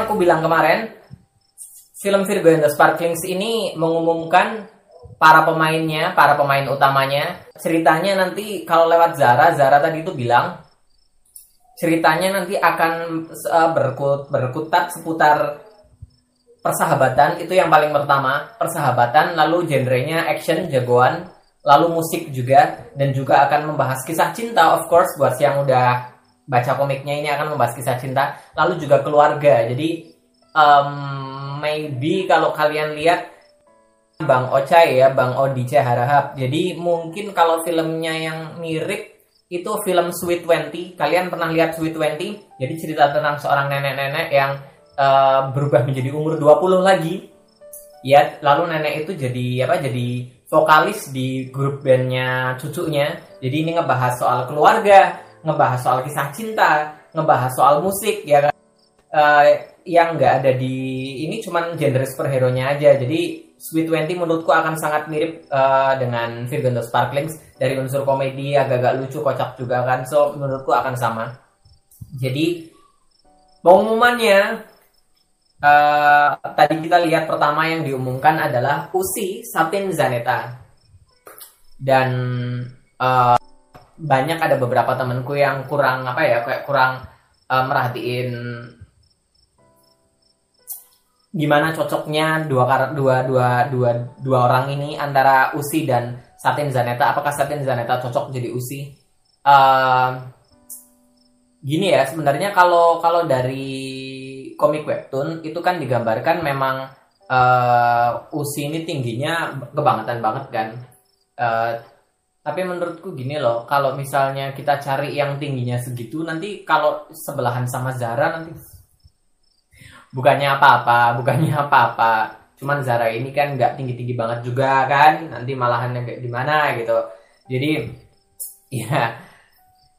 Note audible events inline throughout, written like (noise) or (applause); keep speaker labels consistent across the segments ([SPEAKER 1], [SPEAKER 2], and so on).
[SPEAKER 1] yang aku bilang kemarin, film Virgo and the Sparklings ini mengumumkan para pemainnya, para pemain utamanya. Ceritanya nanti kalau lewat Zara, Zara tadi itu bilang ceritanya nanti akan uh, berkut, berkutat seputar persahabatan. Itu yang paling pertama persahabatan. Lalu genrenya action jagoan. Lalu musik juga. Dan juga akan membahas kisah cinta of course buat yang udah baca komiknya ini akan membahas kisah cinta lalu juga keluarga. Jadi um, maybe kalau kalian lihat Bang Ocai ya Bang Odi Harahap jadi mungkin kalau filmnya yang mirip itu film Sweet Twenty. Kalian pernah lihat Sweet Twenty? Jadi cerita tentang seorang nenek-nenek yang uh, berubah menjadi umur 20 lagi. Ya lalu nenek itu jadi apa jadi vokalis di grup bandnya cucunya. Jadi ini ngebahas soal keluarga ngebahas soal kisah cinta ngebahas soal musik ya kan? Uh, yang nggak ada di ini cuman genre superhero nya aja. Jadi Sweet Twenty menurutku akan sangat mirip uh, dengan Virgo Sparklings. Dari unsur komedi agak-agak lucu kocak juga kan? So menurutku akan sama. Jadi pengumumannya uh, tadi kita lihat pertama yang diumumkan adalah Usi Satin Zaneta dan uh, banyak ada beberapa temanku yang kurang apa ya kayak kurang uh, merhatiin gimana cocoknya dua dua dua dua dua orang ini antara Usi dan Satin Zaneta apakah Satin Zaneta cocok jadi Usi uh, gini ya sebenarnya kalau kalau dari komik webtoon itu kan digambarkan memang uh, usi ini tingginya kebangetan banget kan. Uh, tapi menurutku gini loh, kalau misalnya kita cari yang tingginya segitu, nanti kalau sebelahan sama Zara nanti bukannya apa-apa, bukannya apa-apa. Cuman Zara ini kan nggak tinggi-tinggi banget juga kan, nanti malahan kayak gimana gitu. Jadi ya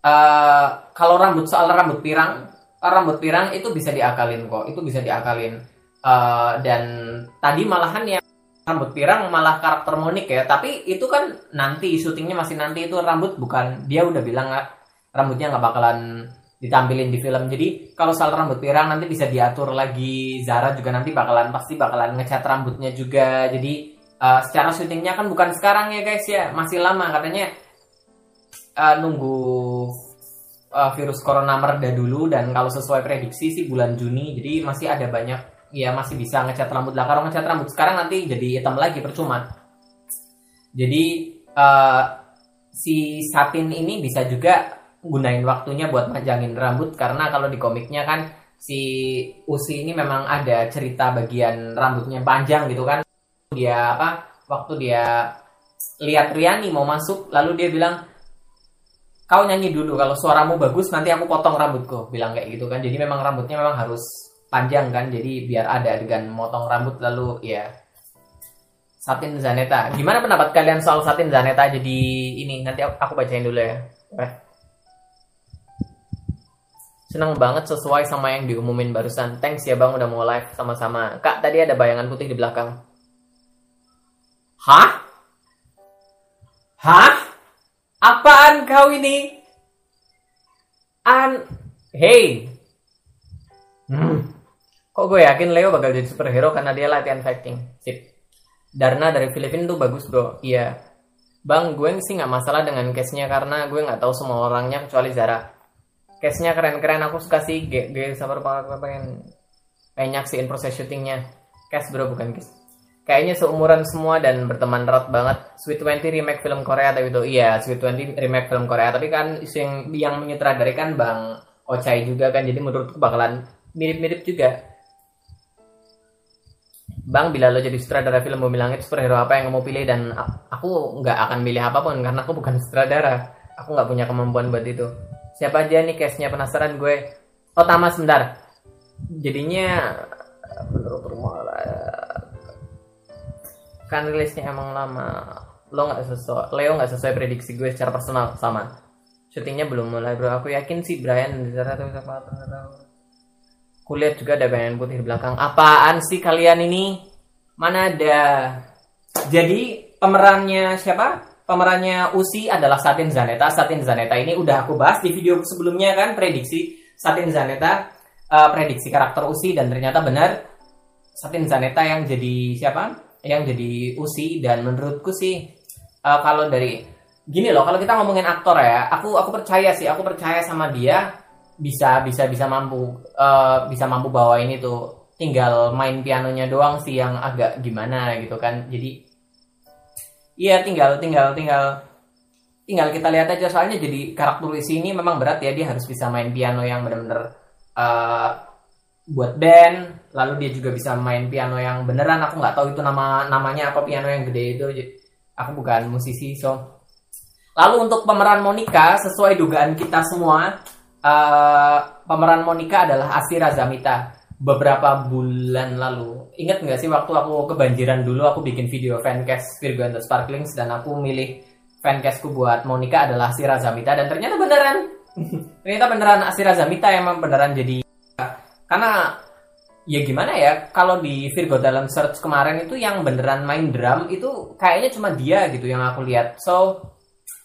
[SPEAKER 1] uh, kalau rambut soal rambut pirang rambut pirang itu bisa diakalin kok itu bisa diakalin uh, dan tadi malahan yang rambut pirang malah karakter monik ya. Tapi itu kan nanti syutingnya masih nanti itu rambut bukan. Dia udah bilang nggak rambutnya nggak bakalan ditampilin di film. Jadi kalau soal rambut pirang nanti bisa diatur lagi. Zara juga nanti bakalan pasti bakalan ngecat rambutnya juga. Jadi uh, secara syutingnya kan bukan sekarang ya guys ya. Masih lama. Katanya uh, nunggu uh, virus corona mereda dulu. Dan kalau sesuai prediksi sih bulan Juni. Jadi masih ada banyak ya masih bisa ngecat rambut lah. Kalau ngecat rambut sekarang nanti jadi hitam lagi percuma. Jadi uh, si satin ini bisa juga gunain waktunya buat majangin rambut karena kalau di komiknya kan si Usi ini memang ada cerita bagian rambutnya panjang gitu kan. Dia apa waktu dia lihat Riani mau masuk lalu dia bilang kau nyanyi dulu kalau suaramu bagus nanti aku potong rambutku. Bilang kayak gitu kan. Jadi memang rambutnya memang harus panjang kan jadi biar ada dengan motong rambut lalu ya. Satin zaneta gimana pendapat kalian soal satin zaneta jadi ini nanti aku bacain dulu ya. Eh. senang banget sesuai sama yang diumumin barusan. Thanks ya bang udah mau live sama-sama. Kak tadi ada bayangan putih di belakang. Hah? Hah? Apaan kau ini? An Hey. Hmm. Kok gue yakin Leo bakal jadi superhero karena dia latihan fighting. Sip. Darna dari Filipina tuh bagus bro. Iya. Bang, gue sih nggak masalah dengan case-nya karena gue nggak tahu semua orangnya kecuali Zara. Case-nya keren-keren, aku suka sih. Gue, gue sabar banget pengen pengen nyaksiin proses syutingnya. Case bro bukan case kayaknya seumuran semua dan berteman erat banget. Sweet Twenty remake film Korea tapi itu iya Sweet Twenty remake film Korea tapi kan yang yang menyutradari kan Bang Ochai juga kan jadi menurutku bakalan mirip-mirip juga. Bang, bila lo jadi sutradara film Bumi Langit, superhero apa yang mau pilih? Dan aku nggak akan pilih apa pun karena aku bukan sutradara. Aku nggak punya kemampuan buat itu. Siapa aja nih case-nya penasaran gue? Oh, Tamas, sebentar. Jadinya menurut rumah kan rilisnya emang lama lo nggak sesuai Leo nggak sesuai prediksi gue secara personal sama syutingnya belum mulai bro aku yakin sih Brian di sana tuh kulihat juga ada bayangan putih di belakang. Apaan sih kalian ini? Mana ada? Jadi pemerannya siapa? Pemerannya Usi adalah Satin Zaneta. Satin Zaneta ini udah aku bahas di video sebelumnya kan prediksi. Satin Zaneta uh, prediksi karakter Usi dan ternyata benar. Satin Zaneta yang jadi siapa? Yang jadi Usi dan menurutku sih uh, kalau dari gini loh kalau kita ngomongin aktor ya, aku aku percaya sih, aku percaya sama dia bisa bisa bisa mampu uh, bisa mampu bawa ini tuh. Tinggal main pianonya doang sih yang agak gimana gitu kan. Jadi iya tinggal tinggal tinggal tinggal kita lihat aja. Soalnya jadi karakter isi ini memang berat ya. Dia harus bisa main piano yang bener-bener uh, buat band. Lalu dia juga bisa main piano yang beneran. Aku nggak tahu itu nama namanya apa piano yang gede itu. Aku bukan musisi so. Lalu untuk pemeran Monica sesuai dugaan kita semua uh, pemeran Monica adalah Asira Zamita beberapa bulan lalu. Ingat nggak sih waktu aku kebanjiran dulu aku bikin video fancast Virgo and the Sparklings dan aku milih fancastku buat Monica adalah Asira Zamita dan ternyata beneran. (laughs) ternyata beneran Asira Zamita yang beneran jadi karena ya gimana ya kalau di Virgo dalam search kemarin itu yang beneran main drum itu kayaknya cuma dia gitu yang aku lihat. So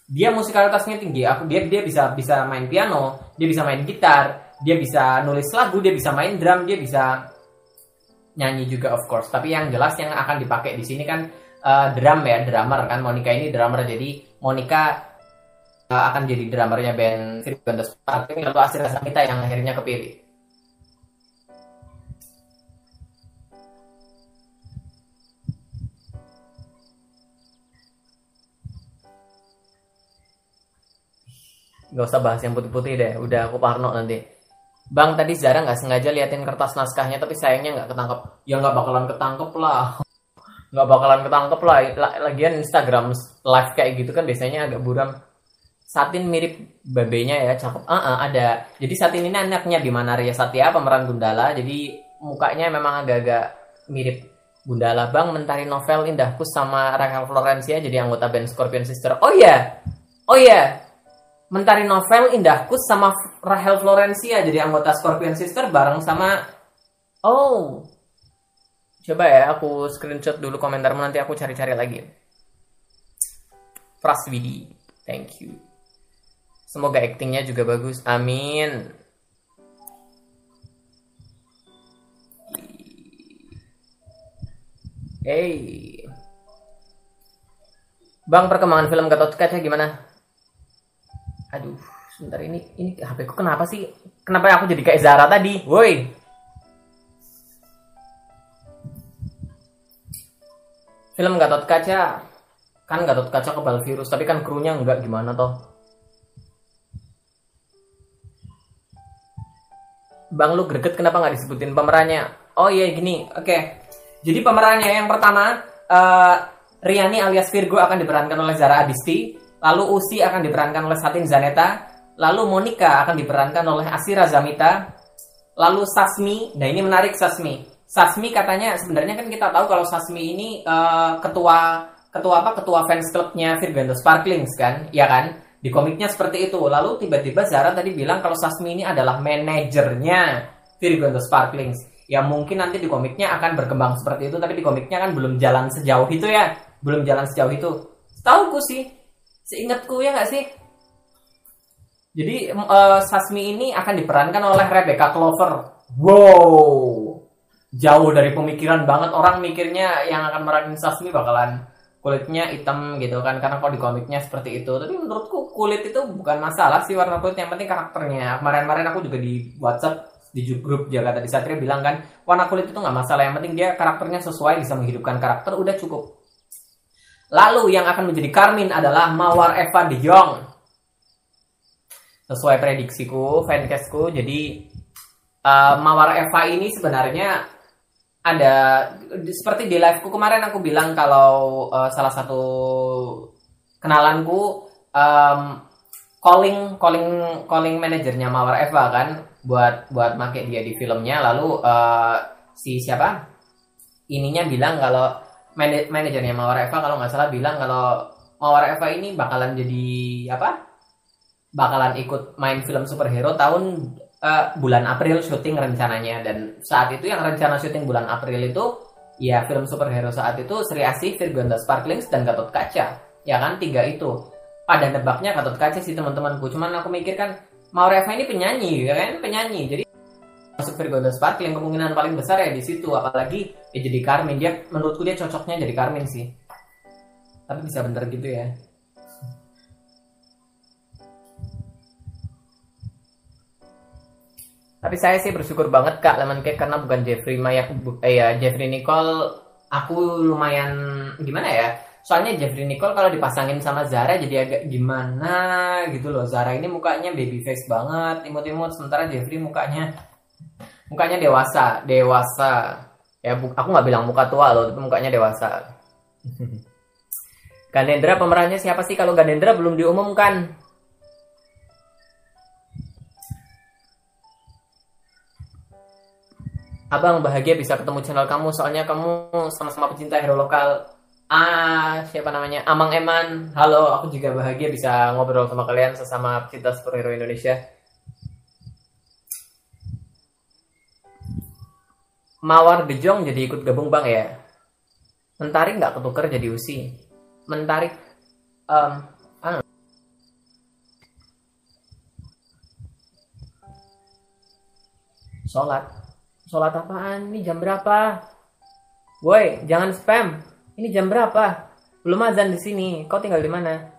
[SPEAKER 1] dia musikalitasnya tinggi. Aku dia dia bisa bisa main piano dia bisa main gitar dia bisa nulis lagu dia bisa main drum dia bisa nyanyi juga of course. Tapi yang jelas yang akan dipakai di sini kan uh, drum ya drummer kan. Monica ini drummer jadi Monica uh, akan jadi drummernya band Philip the Sparkling lalu Asira Samita yang akhirnya kepilih Gak usah bahas yang putih-putih deh, udah aku parno nanti. Bang tadi Zara nggak sengaja liatin kertas naskahnya tapi sayangnya nggak ketangkep. Ya nggak bakalan ketangkep lah. (laughs) Nggak bakalan ketangkep lah. Lagian Instagram live kayak gitu kan biasanya agak buram. Satin mirip babenya ya, cakep. Ah, uh, uh, ada. Jadi Satin ini anaknya di mana Ria Satya pemeran Gundala. Jadi mukanya memang agak-agak mirip Gundala. Bang mentari novel Indahku sama Rachel Florencia jadi anggota band Scorpion Sister. Oh iya. Oh iya, Mentari Novel, Indahkus sama Rahel Florencia jadi anggota Scorpion Sister bareng sama Oh. Coba ya aku screenshot dulu komentarmu nanti aku cari-cari lagi. Praswidi. Thank you. Semoga aktingnya juga bagus. Amin. Hey. Bang perkembangan film Gatot Kaca gimana? Aduh sebentar ini ini HP ku kenapa sih? Kenapa aku jadi kayak Zara tadi? Woi. Film Gatot Kaca. Kan Gatot Kaca kebal virus tapi kan krunya enggak gimana toh? Bang lu greget kenapa nggak disebutin pemerannya? Oh iya gini oke. Okay. jadi pemerannya yang pertama uh, Riani alias Virgo akan diperankan oleh Zara Adisti Lalu Usi akan diperankan oleh Satin Zaneta. Lalu Monica akan diperankan oleh Asira Zamita. Lalu Sasmi, nah ini menarik Sasmi. Sasmi katanya sebenarnya kan kita tahu kalau Sasmi ini uh, ketua ketua apa ketua fans clubnya Virgando Sparklings kan, ya kan? Di komiknya seperti itu. Lalu tiba-tiba Zara tadi bilang kalau Sasmi ini adalah manajernya Virgando Sparklings. Ya mungkin nanti di komiknya akan berkembang seperti itu, tapi di komiknya kan belum jalan sejauh itu ya, belum jalan sejauh itu. Tahu sih, Seingatku ya nggak sih? Jadi uh, Sasmi ini akan diperankan oleh Rebecca Clover. Wow, jauh dari pemikiran banget. Orang mikirnya yang akan meranin Sasmi bakalan kulitnya hitam gitu kan. Karena kalau di komiknya seperti itu. Tapi menurutku kulit itu bukan masalah sih warna kulit yang penting karakternya. Kemarin-kemarin aku juga di WhatsApp di grup Jakarta di Satria bilang kan warna kulit itu nggak masalah. Yang penting dia karakternya sesuai bisa menghidupkan karakter. Udah cukup Lalu yang akan menjadi Karmin adalah Mawar Eva de Jong. Sesuai prediksiku, fancastku, jadi uh, Mawar Eva ini sebenarnya ada seperti di liveku kemarin aku bilang kalau uh, salah satu kenalanku um, calling calling calling manajernya Mawar Eva kan buat buat make dia di filmnya lalu uh, si siapa ininya bilang kalau manajernya Mawar Eva kalau nggak salah bilang kalau Mawar Eva ini bakalan jadi apa? Bakalan ikut main film superhero tahun uh, bulan April syuting rencananya dan saat itu yang rencana syuting bulan April itu ya film superhero saat itu Sri Asih, Virgonda Sparklings dan Gatot Kaca. Ya kan tiga itu. Pada nebaknya Gatot Kaca sih teman-temanku. Cuman aku mikir kan Mawar Eva ini penyanyi ya kan penyanyi. Jadi masuk Virgo dan Sparkling kemungkinan paling besar ya di situ. Apalagi ya jadi Carmin dia menurutku dia cocoknya jadi Carmin sih. Tapi bisa bener gitu ya. Tapi saya sih bersyukur banget kak lemon cake karena bukan Jeffrey Maya eh ya Jeffrey Nicole. Aku lumayan gimana ya? Soalnya Jeffrey Nicole kalau dipasangin sama Zara jadi agak gimana gitu loh. Zara ini mukanya baby face banget. Imut-imut sementara Jeffrey mukanya mukanya dewasa dewasa ya bu aku nggak bilang muka tua loh tapi mukanya dewasa (laughs) Ganendra pemerannya siapa sih kalau Ganendra belum diumumkan Abang bahagia bisa ketemu channel kamu soalnya kamu sama-sama pecinta hero lokal Ah, siapa namanya? Amang Eman. Halo, aku juga bahagia bisa ngobrol sama kalian sesama pecinta superhero Indonesia. Mawar Bejong jadi ikut gabung bang ya? Mentari nggak ketuker jadi usi? Mentari, um, anu. Sholat, sholat apaan? Ini jam berapa? Woi, jangan spam. Ini jam berapa? Belum azan di sini. Kau tinggal di mana?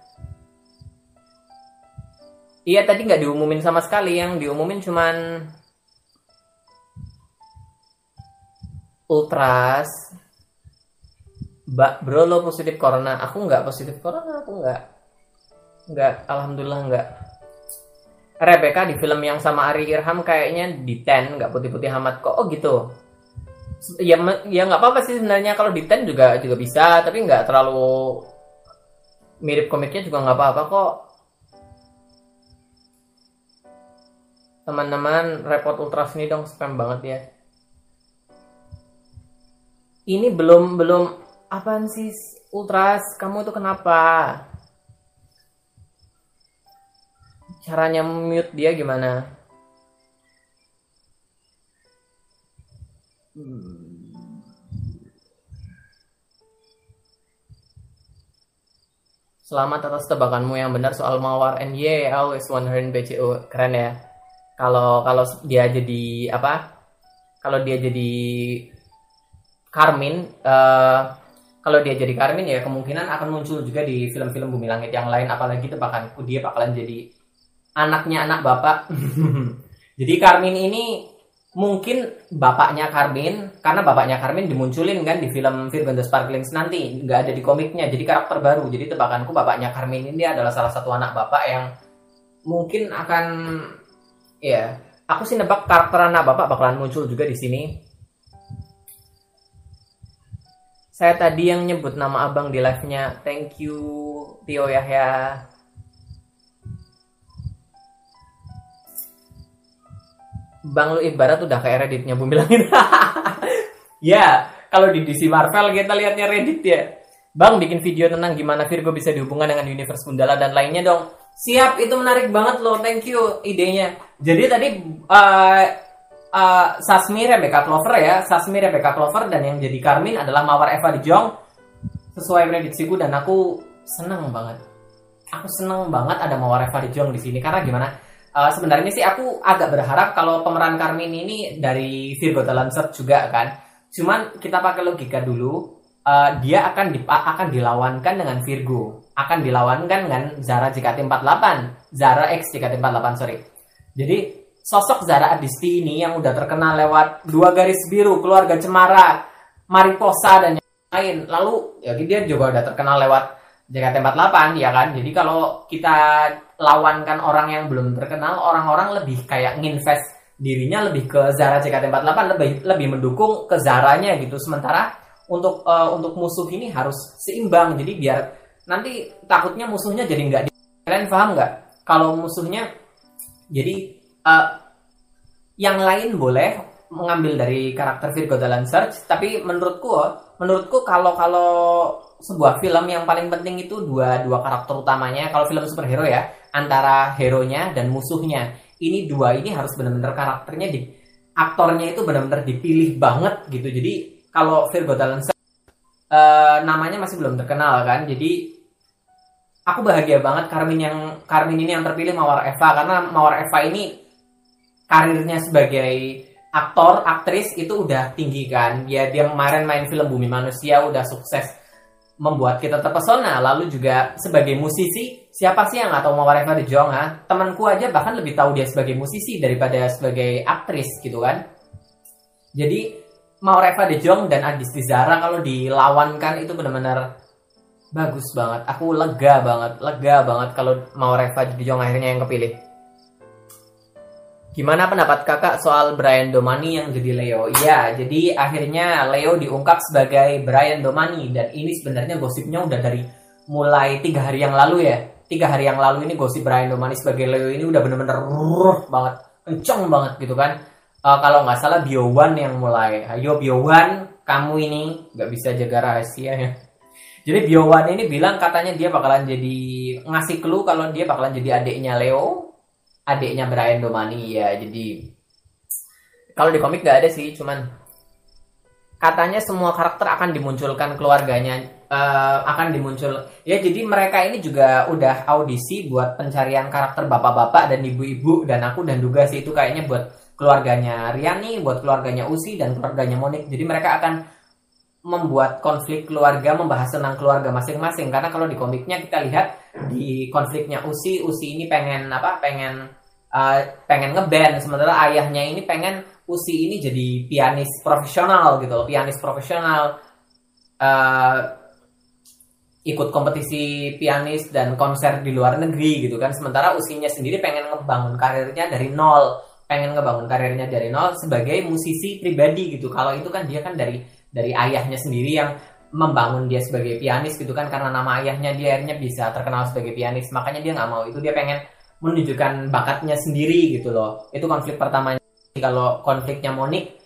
[SPEAKER 1] Iya tadi nggak diumumin sama sekali. Yang diumumin cuman ultras. Mbak bro lo positif corona. Aku nggak positif corona aku nggak nggak alhamdulillah nggak. Rebecca di film yang sama Ari Irham kayaknya di ten nggak putih-putih amat kok. Oh gitu. Ya ya nggak apa-apa sih sebenarnya. Kalau di ten juga juga bisa tapi nggak terlalu mirip komiknya juga nggak apa-apa kok. Teman-teman repot ultras ini dong spam banget ya ini belum belum. Apaan sih ultras? Kamu tuh kenapa? Caranya mute dia gimana? Selamat atas tebakanmu yang benar soal Mawar and yeah, I always wondering BCO keren ya. Kalau kalau dia jadi apa? Kalau dia jadi Carmin, uh, kalau dia jadi Carmin ya kemungkinan akan muncul juga di film-film Bumi Langit yang lain. Apalagi tebakanku dia bakalan jadi anaknya anak bapak. (laughs) jadi Carmin ini mungkin bapaknya Carmin karena bapaknya Carmin dimunculin kan di film Virgo the Sparklings nanti nggak ada di komiknya jadi karakter baru jadi tebakanku bapaknya Carmin ini adalah salah satu anak bapak yang mungkin akan ya aku sih nebak karakter anak bapak bakalan muncul juga di sini saya tadi yang nyebut nama abang di live nya thank you Tio Yahya Bang lu ibarat udah kayak Redditnya Bumi Langit. (laughs) ya, kalau di DC Marvel kita lihatnya Reddit ya. Bang bikin video tentang gimana Virgo bisa dihubungkan dengan universe Gundala dan lainnya dong. Siap, itu menarik banget loh. Thank you idenya. Jadi tadi uh, uh, Sasmi Rebecca Clover ya, Sasmi Rebecca Clover dan yang jadi Carmin adalah Mawar Eva di Jong sesuai prediksiku dan aku seneng banget. Aku seneng banget ada Mawar Eva di Jong di sini karena gimana? uh, sebenarnya sih aku agak berharap kalau pemeran Carmin ini dari Virgo Lancer juga kan. Cuman kita pakai logika dulu, uh, dia akan di, akan dilawankan dengan Virgo, akan dilawankan dengan Zara JKT48, Zara X JKT48 sorry. Jadi sosok Zara Adisti ini yang udah terkenal lewat dua garis biru, keluarga Cemara, Mariposa dan yang lain. Lalu ya dia juga udah terkenal lewat JKT48 ya kan. Jadi kalau kita lawankan orang yang belum terkenal, orang-orang lebih kayak nginvest dirinya lebih ke Zara JKT48 lebih lebih mendukung ke Zaranya gitu. Sementara untuk uh, untuk musuh ini harus seimbang. Jadi biar nanti takutnya musuhnya jadi nggak di kalian paham nggak? Kalau musuhnya jadi uh, yang lain boleh mengambil dari karakter Virgo dalam search, tapi menurutku menurutku kalau kalau sebuah film yang paling penting itu dua dua karakter utamanya kalau film superhero ya antara hero-nya dan musuhnya. Ini dua ini harus benar-benar karakternya di aktornya itu benar-benar dipilih banget gitu. Jadi kalau Virgo Talent uh, namanya masih belum terkenal kan. Jadi aku bahagia banget Carmin yang Carmin ini yang terpilih Mawar Eva karena Mawar Eva ini karirnya sebagai aktor aktris itu udah tinggi kan? Ya dia kemarin main film Bumi Manusia udah sukses membuat kita terpesona. Lalu juga sebagai musisi siapa sih yang nggak tahu Reva De Jong ha? Temanku aja bahkan lebih tahu dia sebagai musisi daripada sebagai aktris gitu kan? Jadi Reva De Jong dan Agis Tizara kalau dilawankan itu benar-benar bagus banget. Aku lega banget lega banget kalau Reva De Jong akhirnya yang kepilih Gimana pendapat kakak soal Brian Domani yang jadi Leo? Ya, jadi akhirnya Leo diungkap sebagai Brian Domani dan ini sebenarnya gosipnya udah dari mulai tiga hari yang lalu ya. Tiga hari yang lalu ini gosip Brian Domani sebagai Leo ini udah bener-bener banget, kenceng banget gitu kan. Uh, kalau nggak salah Bio One yang mulai. Ayo Bio One, kamu ini nggak bisa jaga rahasia ya. Jadi Bio One ini bilang katanya dia bakalan jadi ngasih clue kalau dia bakalan jadi adiknya Leo adiknya Brian Domani ya jadi kalau di komik gak ada sih cuman katanya semua karakter akan dimunculkan keluarganya uh, akan dimuncul. Ya jadi mereka ini juga udah audisi buat pencarian karakter bapak-bapak dan ibu-ibu dan aku dan juga sih itu kayaknya buat keluarganya Riani buat keluarganya Usi dan keluarganya Monik. Jadi mereka akan membuat konflik keluarga membahas tentang keluarga masing-masing. Karena kalau di komiknya kita lihat di konfliknya Usi Usi ini pengen apa? Pengen uh, pengen ngeband. Sementara ayahnya ini pengen Usi ini jadi pianis profesional gitu loh pianis profesional. Uh, ikut kompetisi pianis dan konser di luar negeri gitu kan. Sementara Usinya sendiri pengen ngebangun karirnya dari nol. Pengen ngebangun karirnya dari nol sebagai musisi pribadi gitu. Kalau itu kan dia kan dari dari ayahnya sendiri yang membangun dia sebagai pianis gitu kan. Karena nama ayahnya dia akhirnya bisa terkenal sebagai pianis. Makanya dia nggak mau itu. Dia pengen menunjukkan bakatnya sendiri gitu loh. Itu konflik pertamanya. Kalau konfliknya Monik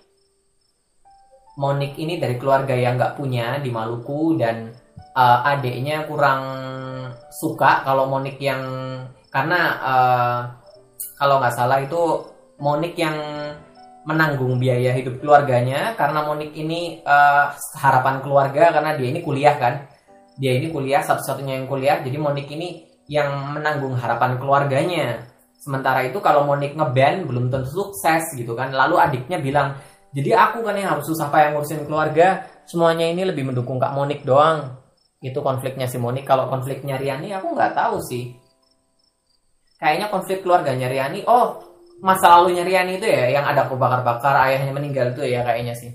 [SPEAKER 1] Monik ini dari keluarga yang nggak punya di Maluku dan uh, adiknya kurang suka kalau Monik yang karena uh, kalau nggak salah itu Monik yang menanggung biaya hidup keluarganya karena Monik ini uh, harapan keluarga karena dia ini kuliah kan. Dia ini kuliah satu-satunya yang kuliah. Jadi Monik ini yang menanggung harapan keluarganya. Sementara itu kalau Monik ngeband belum tentu sukses gitu kan. Lalu adiknya bilang, jadi aku kan yang harus susah payah ngurusin keluarga. Semuanya ini lebih mendukung Kak Monik doang. Itu konfliknya si Monik. Kalau konfliknya Riani aku nggak tahu sih. Kayaknya konflik keluarganya Riani. Oh, masa lalunya Riani itu ya yang ada kebakar-bakar ayahnya meninggal itu ya kayaknya sih.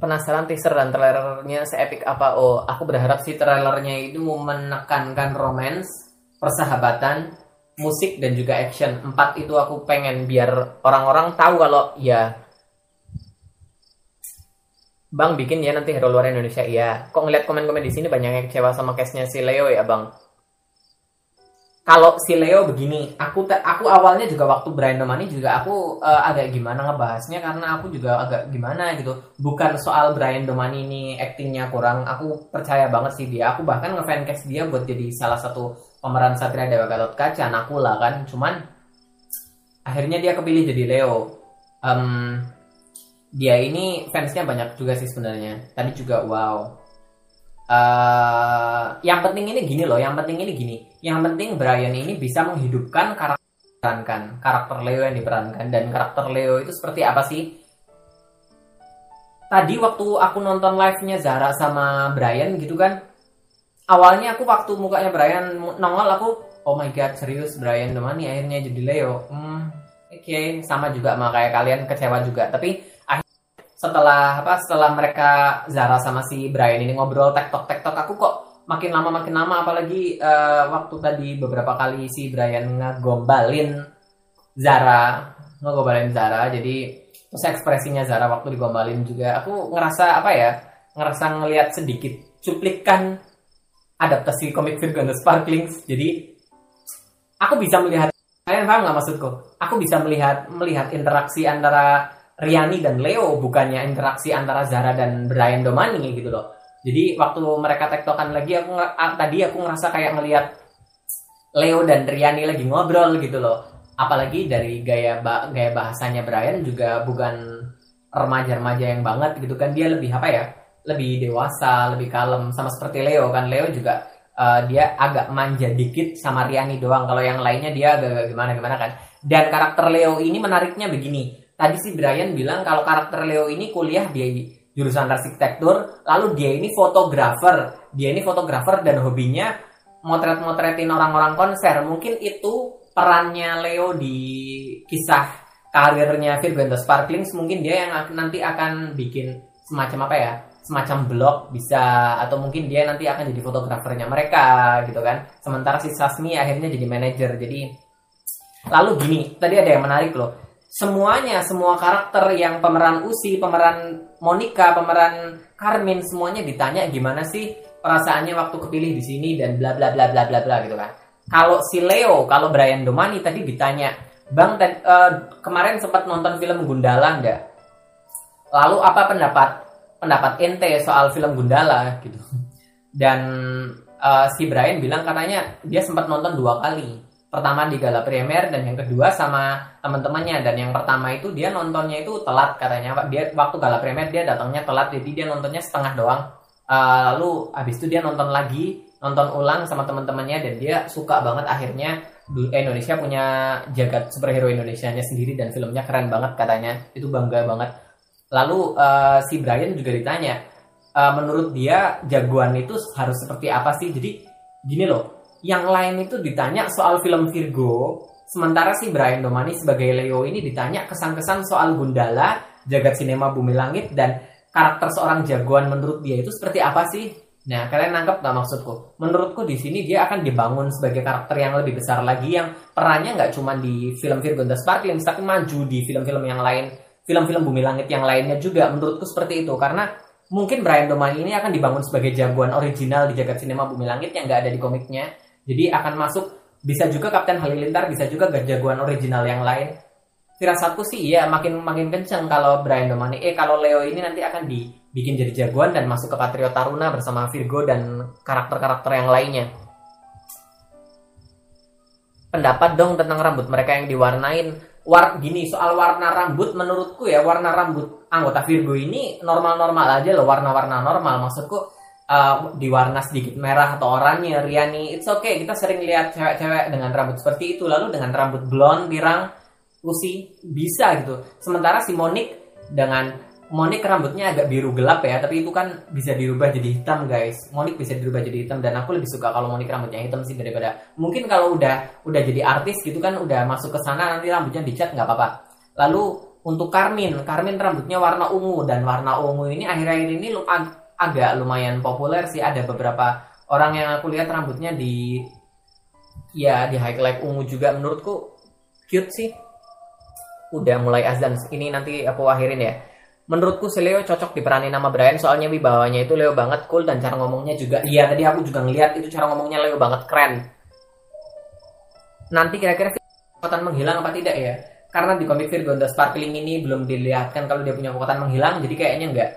[SPEAKER 1] Penasaran teaser dan trailernya seepik apa? Oh aku berharap sih trailernya itu menekankan romance persahabatan musik dan juga action. Empat itu aku pengen biar orang-orang tahu kalau ya Bang bikin ya nanti hero luar Indonesia. Iya. Kok ngeliat komen-komen di sini banyak yang kecewa sama case-nya si Leo ya Bang kalau si Leo begini, aku aku awalnya juga waktu Brian Domani juga aku uh, agak gimana ngebahasnya karena aku juga agak gimana gitu. Bukan soal Brian Domani ini actingnya kurang, aku percaya banget sih dia. Aku bahkan ngefancast dia buat jadi salah satu pemeran Satria Dewa Gatot Kaca, lah kan. Cuman akhirnya dia kepilih jadi Leo. Um, dia ini fansnya banyak juga sih sebenarnya. Tadi juga wow uh, yang penting ini gini loh yang penting ini gini. Yang penting Brian ini bisa menghidupkan karakter kan karakter Leo yang diperankan. Dan karakter Leo itu seperti apa sih? Tadi waktu aku nonton live-nya Zara sama Brian gitu kan awalnya aku waktu mukanya Brian nongol aku oh my god serius Brian Domani akhirnya jadi Leo. Hmm, oke okay. sama juga sama kayak kalian kecewa juga. Tapi setelah apa setelah mereka Zara sama si Brian ini ngobrol tektok tektok aku kok makin lama makin lama apalagi uh, waktu tadi beberapa kali si Brian ngegombalin Zara ngegombalin Zara jadi terus ekspresinya Zara waktu digombalin juga aku ngerasa apa ya ngerasa ngelihat sedikit cuplikan adaptasi komik Virgo the Sparklings jadi aku bisa melihat kalian paham nggak maksudku? Aku bisa melihat melihat interaksi antara Riani dan Leo bukannya interaksi antara Zara dan Brian Domani gitu loh. Jadi waktu mereka tektokan lagi aku tadi aku ngerasa kayak ngelihat Leo dan Riani lagi ngobrol gitu loh. Apalagi dari gaya gaya bahasanya Brian juga bukan remaja-remaja yang banget gitu kan dia lebih apa ya? Lebih dewasa, lebih kalem sama seperti Leo kan. Leo juga uh, dia agak manja dikit sama Riani doang kalau yang lainnya dia agak gimana gimana kan dan karakter Leo ini menariknya begini tadi si Brian bilang kalau karakter Leo ini kuliah di jurusan arsitektur lalu dia ini fotografer. Dia ini fotografer dan hobinya motret-motretin orang-orang konser. Mungkin itu perannya Leo di kisah karirnya Virgo and the Sparklings. Mungkin dia yang nanti akan bikin semacam apa ya? Semacam blog bisa atau mungkin dia nanti akan jadi fotografernya mereka gitu kan. Sementara si Sasmi akhirnya jadi manajer. Jadi lalu gini tadi ada yang menarik loh semuanya semua karakter yang pemeran Usi pemeran Monica pemeran Carmen semuanya ditanya gimana sih perasaannya waktu kepilih di sini dan bla bla bla bla bla bla gitu kan kalau si Leo kalau Brian Domani tadi ditanya Bang, uh, kemarin sempat nonton film Gundala nggak? Lalu apa pendapat pendapat ente soal film Gundala gitu? Dan uh, si Brian bilang katanya dia sempat nonton dua kali. Pertama di gala premier dan yang kedua sama teman-temannya dan yang pertama itu dia nontonnya itu telat katanya. Dia waktu gala premier dia datangnya telat jadi dia nontonnya setengah doang. Uh, lalu habis itu dia nonton lagi, nonton ulang sama teman-temannya dan dia suka banget akhirnya Indonesia punya jagat superhero Indonesia-nya sendiri dan filmnya keren banget katanya itu bangga banget lalu uh, si Brian juga ditanya uh, menurut dia jagoan itu harus seperti apa sih jadi gini loh yang lain itu ditanya soal film Virgo sementara si Brian Domani sebagai Leo ini ditanya kesan-kesan soal Gundala jagat sinema bumi langit dan karakter seorang jagoan menurut dia itu seperti apa sih Nah, kalian nangkep gak maksudku? Menurutku di sini dia akan dibangun sebagai karakter yang lebih besar lagi yang perannya nggak cuma di film Virgo the Sparkling, tapi maju di film-film yang lain, film-film Bumi Langit yang lainnya juga. Menurutku seperti itu karena mungkin Brian Domani ini akan dibangun sebagai jagoan original di jagat sinema Bumi Langit yang nggak ada di komiknya. Jadi akan masuk bisa juga Kapten Halilintar, bisa juga jagoan original yang lain. Firasatku sih iya makin makin kenceng kalau Brian Domani. Eh kalau Leo ini nanti akan di bikin jadi jagoan dan masuk ke Patriot Taruna bersama Virgo dan karakter-karakter yang lainnya. Pendapat dong tentang rambut mereka yang diwarnain. War gini soal warna rambut menurutku ya warna rambut anggota Virgo ini normal-normal aja loh warna-warna normal maksudku uh, diwarna sedikit merah atau oranye Riani it's okay kita sering lihat cewek-cewek dengan rambut seperti itu lalu dengan rambut blonde pirang usi bisa gitu sementara si Monik dengan Monik rambutnya agak biru gelap ya, tapi itu kan bisa dirubah jadi hitam guys. Monik bisa dirubah jadi hitam dan aku lebih suka kalau Monik rambutnya hitam sih daripada mungkin kalau udah udah jadi artis gitu kan udah masuk ke sana nanti rambutnya dicat nggak apa-apa. Lalu untuk Karmin, Karmin rambutnya warna ungu dan warna ungu ini akhir-akhir ini ag agak lumayan populer sih. Ada beberapa orang yang aku lihat rambutnya di ya di highlight ungu juga menurutku cute sih. Udah mulai azan ini nanti aku akhirin ya Menurutku si Leo cocok diperanin nama Brian soalnya wibawanya itu Leo banget cool dan cara ngomongnya juga iya tadi aku juga ngeliat itu cara ngomongnya Leo banget keren. Nanti kira-kira kekuatan menghilang apa tidak ya? Karena di komik Virgo The Sparkling ini belum dilihatkan kalau dia punya kekuatan menghilang jadi kayaknya enggak.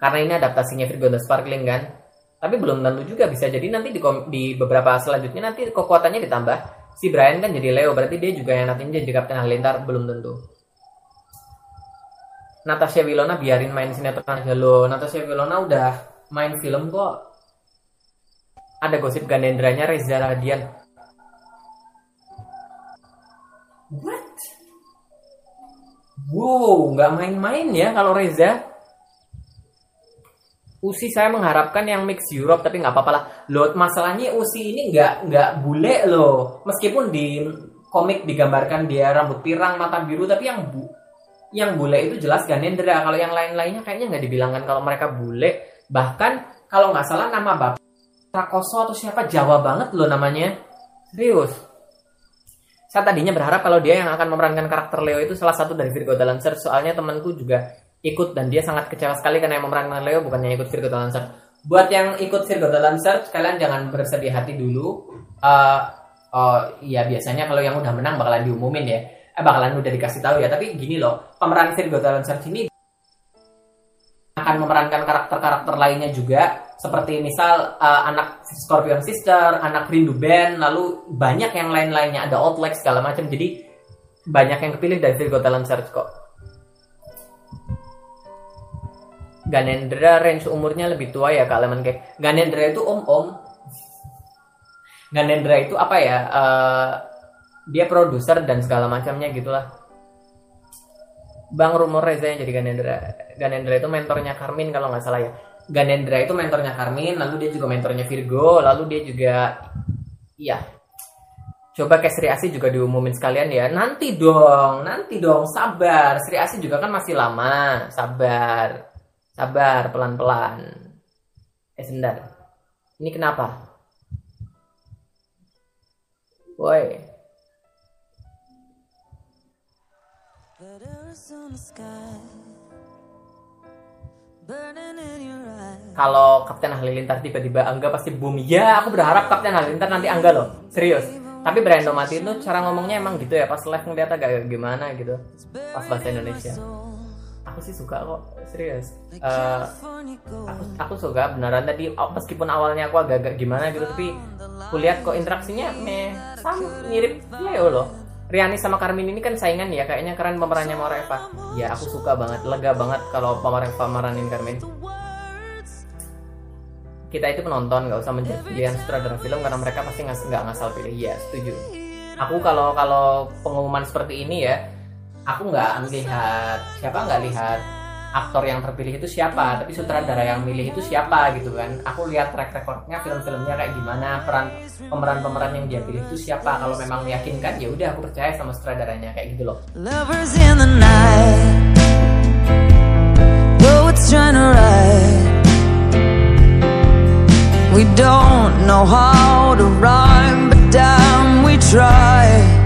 [SPEAKER 1] Karena ini adaptasinya Virgo The Sparkling kan. Tapi belum tentu juga bisa jadi nanti di, di beberapa selanjutnya nanti kekuatannya ditambah. Si Brian kan jadi Leo berarti dia juga yang nantinya jadi Kapten Halilintar belum tentu. Natasha Wilona biarin main sinetron aja lo. Natasha Wilona udah main film kok. Ada gosip gandendranya Reza Radian. What? Wow, nggak main-main ya kalau Reza. Usi saya mengharapkan yang mix Europe tapi nggak apa-apa lah. Lo masalahnya Usi ini nggak nggak bule loh. Meskipun di komik digambarkan dia rambut pirang mata biru tapi yang bu yang bule itu jelas Ganendra. Kalau yang lain-lainnya kayaknya nggak dibilangkan kalau mereka bule. Bahkan kalau nggak salah nama bapak Prakoso atau siapa Jawa banget loh namanya. Serius. Saya tadinya berharap kalau dia yang akan memerankan karakter Leo itu salah satu dari Virgo The Lancer soalnya temanku juga ikut dan dia sangat kecewa sekali karena yang memerankan Leo bukannya ikut Virgo The Lancer buat yang ikut Virgo The Lancer kalian jangan bersedih hati dulu. Uh, oh ya biasanya kalau yang udah menang bakalan diumumin ya. Eh bakalan udah dikasih tahu ya. Tapi gini loh pemeran Virgo Talent Search ini akan memerankan karakter-karakter lainnya juga. Seperti misal uh, anak Scorpion Sister, anak Rindu Band, lalu banyak yang lain-lainnya. Ada Outlet segala macam. Jadi banyak yang kepilih dari Virgo Talent Search kok. Ganendra range umurnya lebih tua ya Kak Lemon Cake. Ganendra itu om-om. Ganendra itu apa ya? eh, dia produser dan segala macamnya gitulah. Bang Rumor Reza yang jadi Ganendra. Ganendra itu mentornya Karmin kalau nggak salah ya. Ganendra itu mentornya Karmin, lalu dia juga mentornya Virgo, lalu dia juga iya. Coba kayak Sri Asi juga diumumin sekalian ya. Nanti dong, nanti dong, sabar. Sri Asi juga kan masih lama, sabar. Sabar, pelan-pelan. Eh sebentar. Ini kenapa? Woi, kalau Kapten Halilintar tiba-tiba Angga pasti boom. Ya, aku berharap Kapten Halilintar nanti Angga loh. Serius. Tapi Brando Mati itu cara ngomongnya emang gitu ya. Pas live ngeliat agak gimana gitu. Pas bahasa Indonesia. Aku sih suka kok. Serius.
[SPEAKER 2] Gold.
[SPEAKER 1] aku, aku suka beneran tadi meskipun awalnya aku agak-agak gimana gitu tapi kulihat kok interaksinya meh sama mirip Leo loh Riani sama Karmin ini kan saingan ya kayaknya keren pemerannya Mora Eva ya aku suka banget lega banget kalau pemeran pemeranin Karmin kita itu penonton nggak usah menjadi pilihan sutradara film karena mereka pasti nggak nggak ngasal pilih ya setuju aku kalau kalau pengumuman seperti ini ya aku nggak melihat siapa nggak lihat aktor yang terpilih itu siapa tapi sutradara yang milih itu siapa gitu kan aku lihat track recordnya film-filmnya kayak gimana peran pemeran-pemeran yang dia pilih itu siapa kalau memang meyakinkan ya udah aku percaya sama sutradaranya kayak gitu loh
[SPEAKER 2] Lovers in the night, poets trying to write. We don't know how to rhyme, but damn, we try.